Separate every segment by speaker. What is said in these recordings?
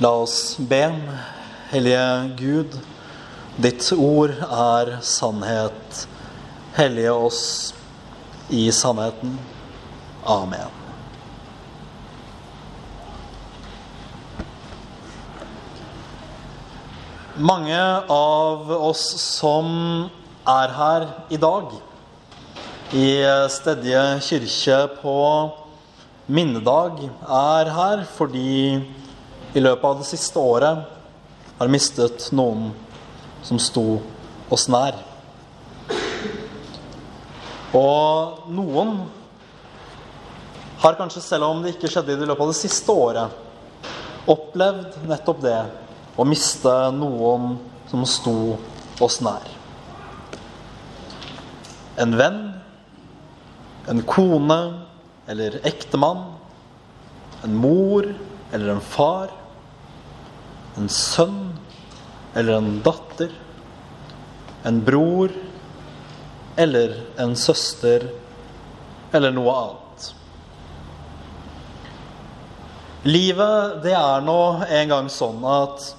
Speaker 1: La oss be. Hellige Gud, ditt ord er sannhet. Hellige oss i sannheten. Amen. Mange av oss som er her i dag, i Stedje kirke på minnedag, er her fordi i løpet av det siste året har mistet noen som sto oss nær. Og noen har kanskje, selv om det ikke skjedde i løpet av det siste året, opplevd nettopp det å miste noen som sto oss nær. En venn, en kone eller ektemann, en mor eller en far, en sønn eller en datter, en bror eller en søster eller noe annet. Livet, det er nå en gang sånn at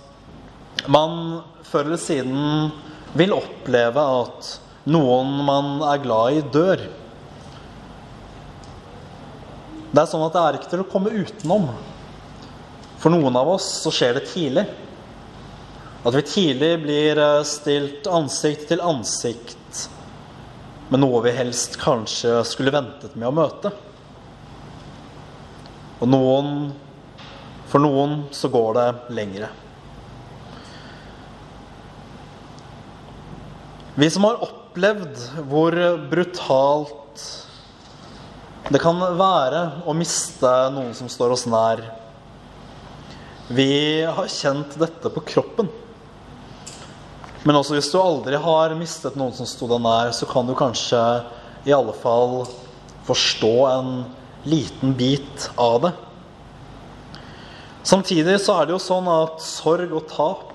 Speaker 1: man før eller siden vil oppleve at noen man er glad i, dør. Det er sånn at det er ikke til å komme utenom. For noen av oss så skjer det tidlig. At vi tidlig blir stilt ansikt til ansikt med noe vi helst kanskje skulle ventet med å møte. Og noen For noen så går det lengre. Vi som har opplevd hvor brutalt det kan være å miste noen som står oss nær, vi har kjent dette på kroppen. Men også hvis du aldri har mistet noen som sto deg nær, så kan du kanskje i alle fall forstå en liten bit av det. Samtidig så er det jo sånn at sorg og tap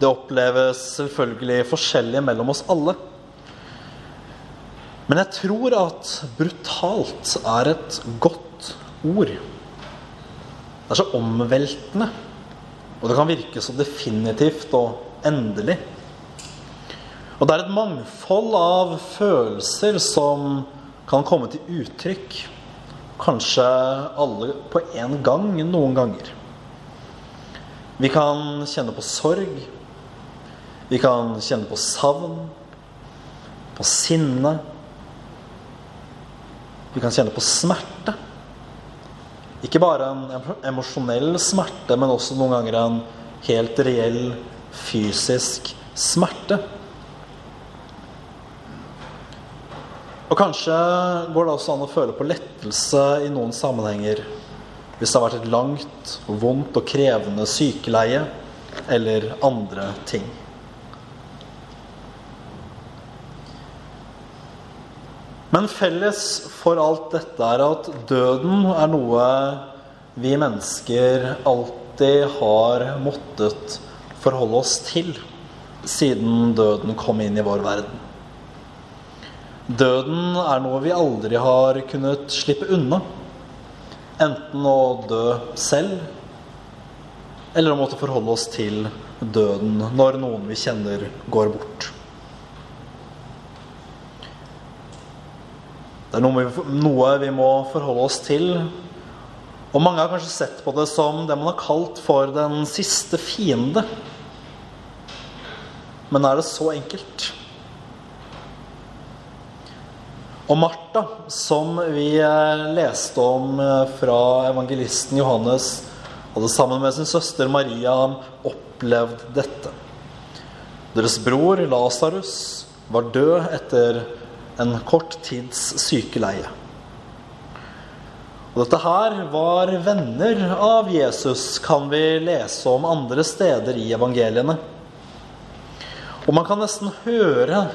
Speaker 1: det oppleves selvfølgelig forskjellig mellom oss alle. Men jeg tror at brutalt er et godt ord. Det er så omveltende. Og det kan virke så definitivt og endelig. Og det er et mangfold av følelser som kan komme til uttrykk. Kanskje alle på en gang noen ganger. Vi kan kjenne på sorg. Vi kan kjenne på savn. På sinne. Vi kan kjenne på smerte. Ikke bare en emosjonell smerte, men også noen ganger en helt reell fysisk smerte. Og kanskje går det også an å føle på lettelse i noen sammenhenger hvis det har vært et langt, vondt og krevende sykeleie eller andre ting. Men felles for alt dette er at døden er noe vi mennesker alltid har måttet forholde oss til siden døden kom inn i vår verden. Døden er noe vi aldri har kunnet slippe unna. Enten å dø selv, eller å måtte forholde oss til døden når noen vi kjenner, går bort. Det er noe vi, må forholde oss til. Og mange har kanskje sett på det som det man har kalt for den siste fiende. Men er det så enkelt? Og Martha, som vi leste om fra evangelisten Johannes, hadde sammen med sin søster Maria opplevd dette. Deres bror Lasarus var død etter en kort tids sykeleie. Og dette her var venner av Jesus, kan vi lese om andre steder i evangeliene. Og man kan nesten høre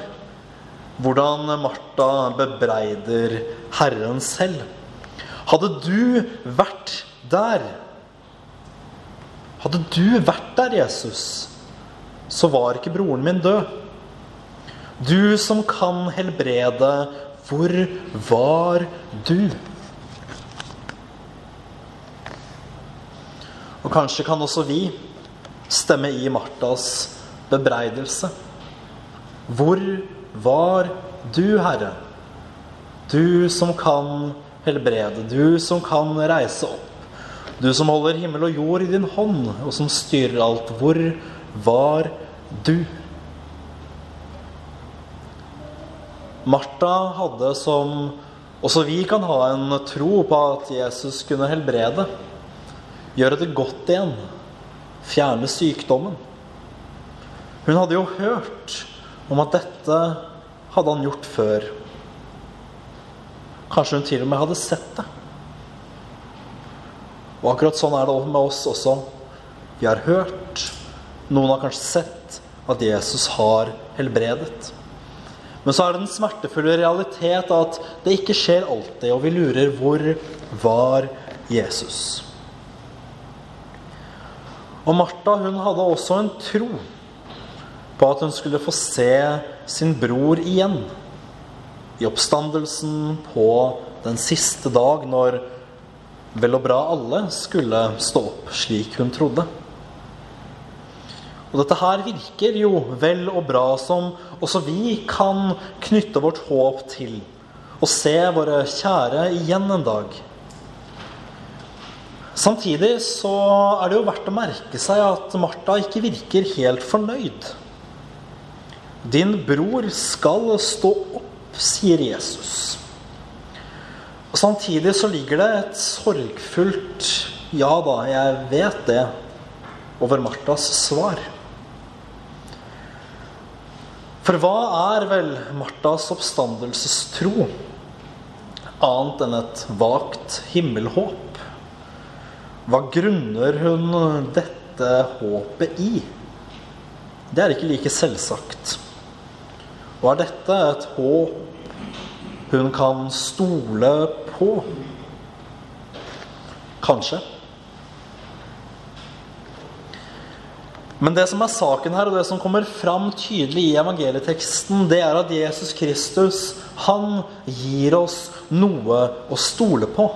Speaker 1: hvordan Martha bebreider Herren selv. Hadde du vært der Hadde du vært der, Jesus, så var ikke broren min død. Du som kan helbrede, hvor var du? Og kanskje kan også vi stemme i Martas bebreidelse. Hvor var du, Herre? Du som kan helbrede, du som kan reise opp. Du som holder himmel og jord i din hånd, og som styrer alt. Hvor var du? Martha hadde, som også vi kan ha, en tro på at Jesus kunne helbrede. Gjøre det godt igjen. Fjerne sykdommen. Hun hadde jo hørt om at dette hadde han gjort før. Kanskje hun til og med hadde sett det. Og akkurat sånn er det med oss også. Vi har hørt, noen har kanskje sett, at Jesus har helbredet. Men så er det den smertefulle realitet at det ikke skjer alltid, og vi lurer hvor var Jesus? Og Martha hun hadde også en tro på at hun skulle få se sin bror igjen. I oppstandelsen på den siste dag, når vel og bra alle skulle stå opp slik hun trodde. Og dette her virker jo vel og bra som også vi kan knytte vårt håp til. Og se våre kjære igjen en dag. Samtidig så er det jo verdt å merke seg at Martha ikke virker helt fornøyd. Din bror skal stå opp, sier Jesus. Og Samtidig så ligger det et sorgfullt 'ja da, jeg vet det' over Martas svar. For hva er vel Martas oppstandelsestro annet enn et vagt himmelhåp? Hva grunner hun dette håpet i? Det er ikke like selvsagt. Og er dette et håp hun kan stole på? Kanskje. Men det som er saken her, og det som kommer fram tydelig i evangelieteksten, det er at Jesus Kristus, han gir oss noe å stole på.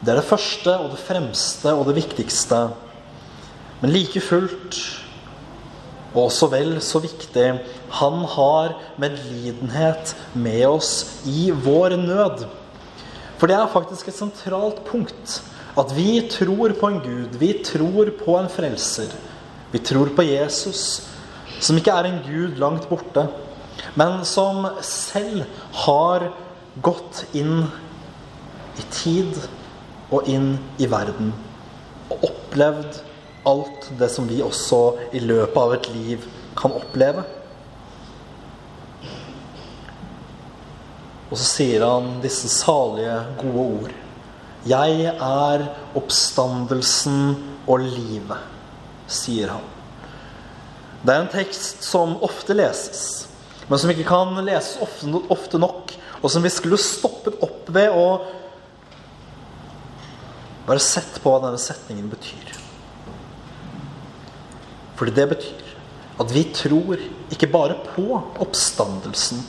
Speaker 1: Det er det første og det fremste og det viktigste. Men like fullt, og så vel så viktig, han har medlidenhet med oss i vår nød. For det er faktisk et sentralt punkt at vi tror på en Gud, vi tror på en frelser. Vi tror på Jesus, som ikke er en Gud langt borte, men som selv har gått inn i tid og inn i verden. Og opplevd alt det som vi også i løpet av et liv kan oppleve. Og så sier han disse salige, gode ord. Jeg er oppstandelsen og livet, sier han. Det er en tekst som ofte leses, men som ikke kan leses ofte, nok, og som vi skulle stoppet opp ved og bare sett på hva denne setningen betyr. Fordi det betyr at vi tror ikke bare på oppstandelsen,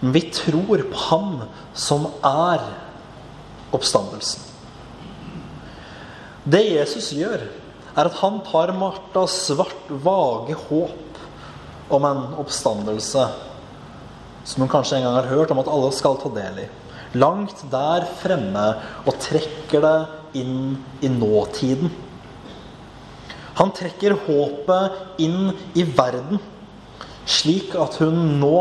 Speaker 1: men vi tror på Ham som er oppstandelsen. Det Jesus gjør, er at han tar Martas svart, vage håp om en oppstandelse som hun kanskje en gang har hørt om at alle skal ta del i, langt der fremme og trekker det inn i nåtiden. Han trekker håpet inn i verden, slik at hun nå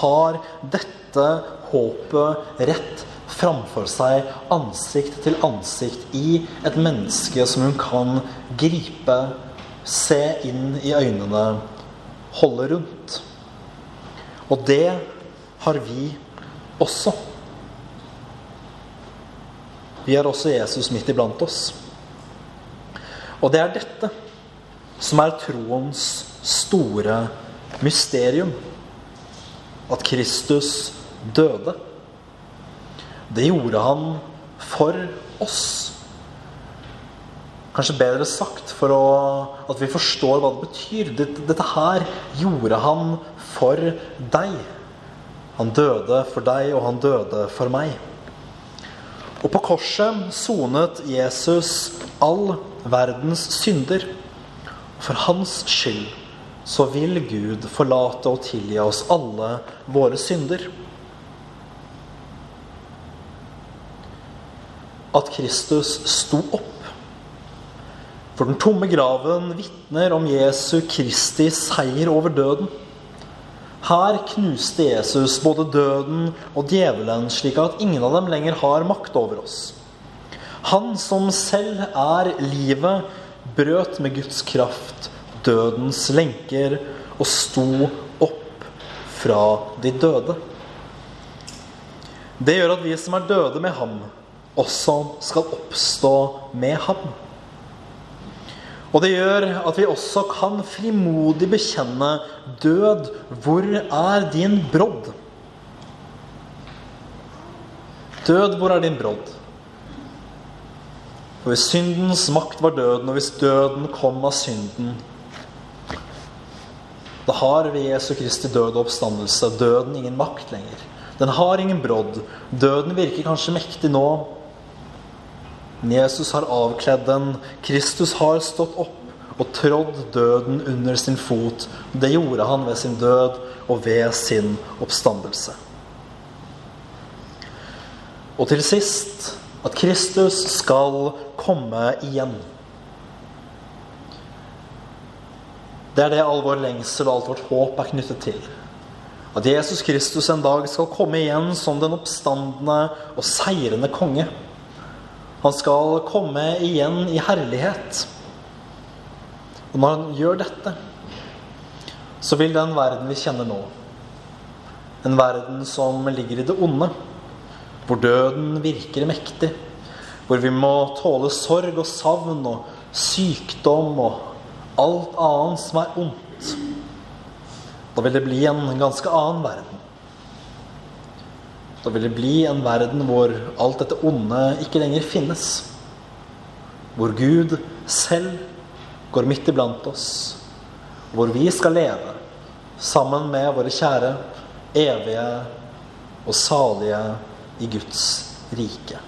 Speaker 1: har dette håpet rett framfor seg ansikt til ansikt i et menneske som hun kan gripe, se inn i øynene, holde rundt. Og det har vi også. Vi har også Jesus midt iblant oss. Og det er dette som er troens store mysterium. At Kristus døde. Det gjorde han for oss. Kanskje bedre sagt for å, at vi forstår hva det betyr. Dette, dette her gjorde han for deg. Han døde for deg, og han døde for meg. Og på korset sonet Jesus all verdens synder. For hans skyld så vil Gud forlate og tilgi oss alle våre synder. At Kristus sto opp. For den tomme graven vitner om Jesu Kristi seier over døden. Her knuste Jesus både døden og djevelen, slik at ingen av dem lenger har makt over oss. Han som selv er livet, brøt med Guds kraft dødens lenker og sto opp fra de døde. Det gjør at vi som er døde med ham, også skal oppstå med ham. Og det gjør at vi også kan frimodig bekjenne død, hvor er din brodd? Død, hvor er din brodd? For hvis syndens makt var døden, og hvis døden kom av synden Da har ved Jesu Kristi død og oppstandelse døden ingen makt lenger. Den har ingen brodd. Døden virker kanskje mektig nå, men Jesus har avkledd den. Kristus har stått opp og trådd døden under sin fot. Det gjorde han ved sin død og ved sin oppstandelse. Og til sist at Kristus skal komme igjen. Det er det all vår lengsel og alt vårt håp er knyttet til. At Jesus Kristus en dag skal komme igjen som den oppstandende og seirende konge. Han skal komme igjen i herlighet. Og når han gjør dette, så vil den verden vi kjenner nå, en verden som ligger i det onde, hvor døden virker mektig, hvor vi må tåle sorg og savn og sykdom og alt annet som er ondt, da vil det bli en ganske annen verden. Da vil det bli en verden hvor alt dette onde ikke lenger finnes. Hvor Gud selv går midt iblant oss. Hvor vi skal leve sammen med våre kjære, evige og salige i Guds rike.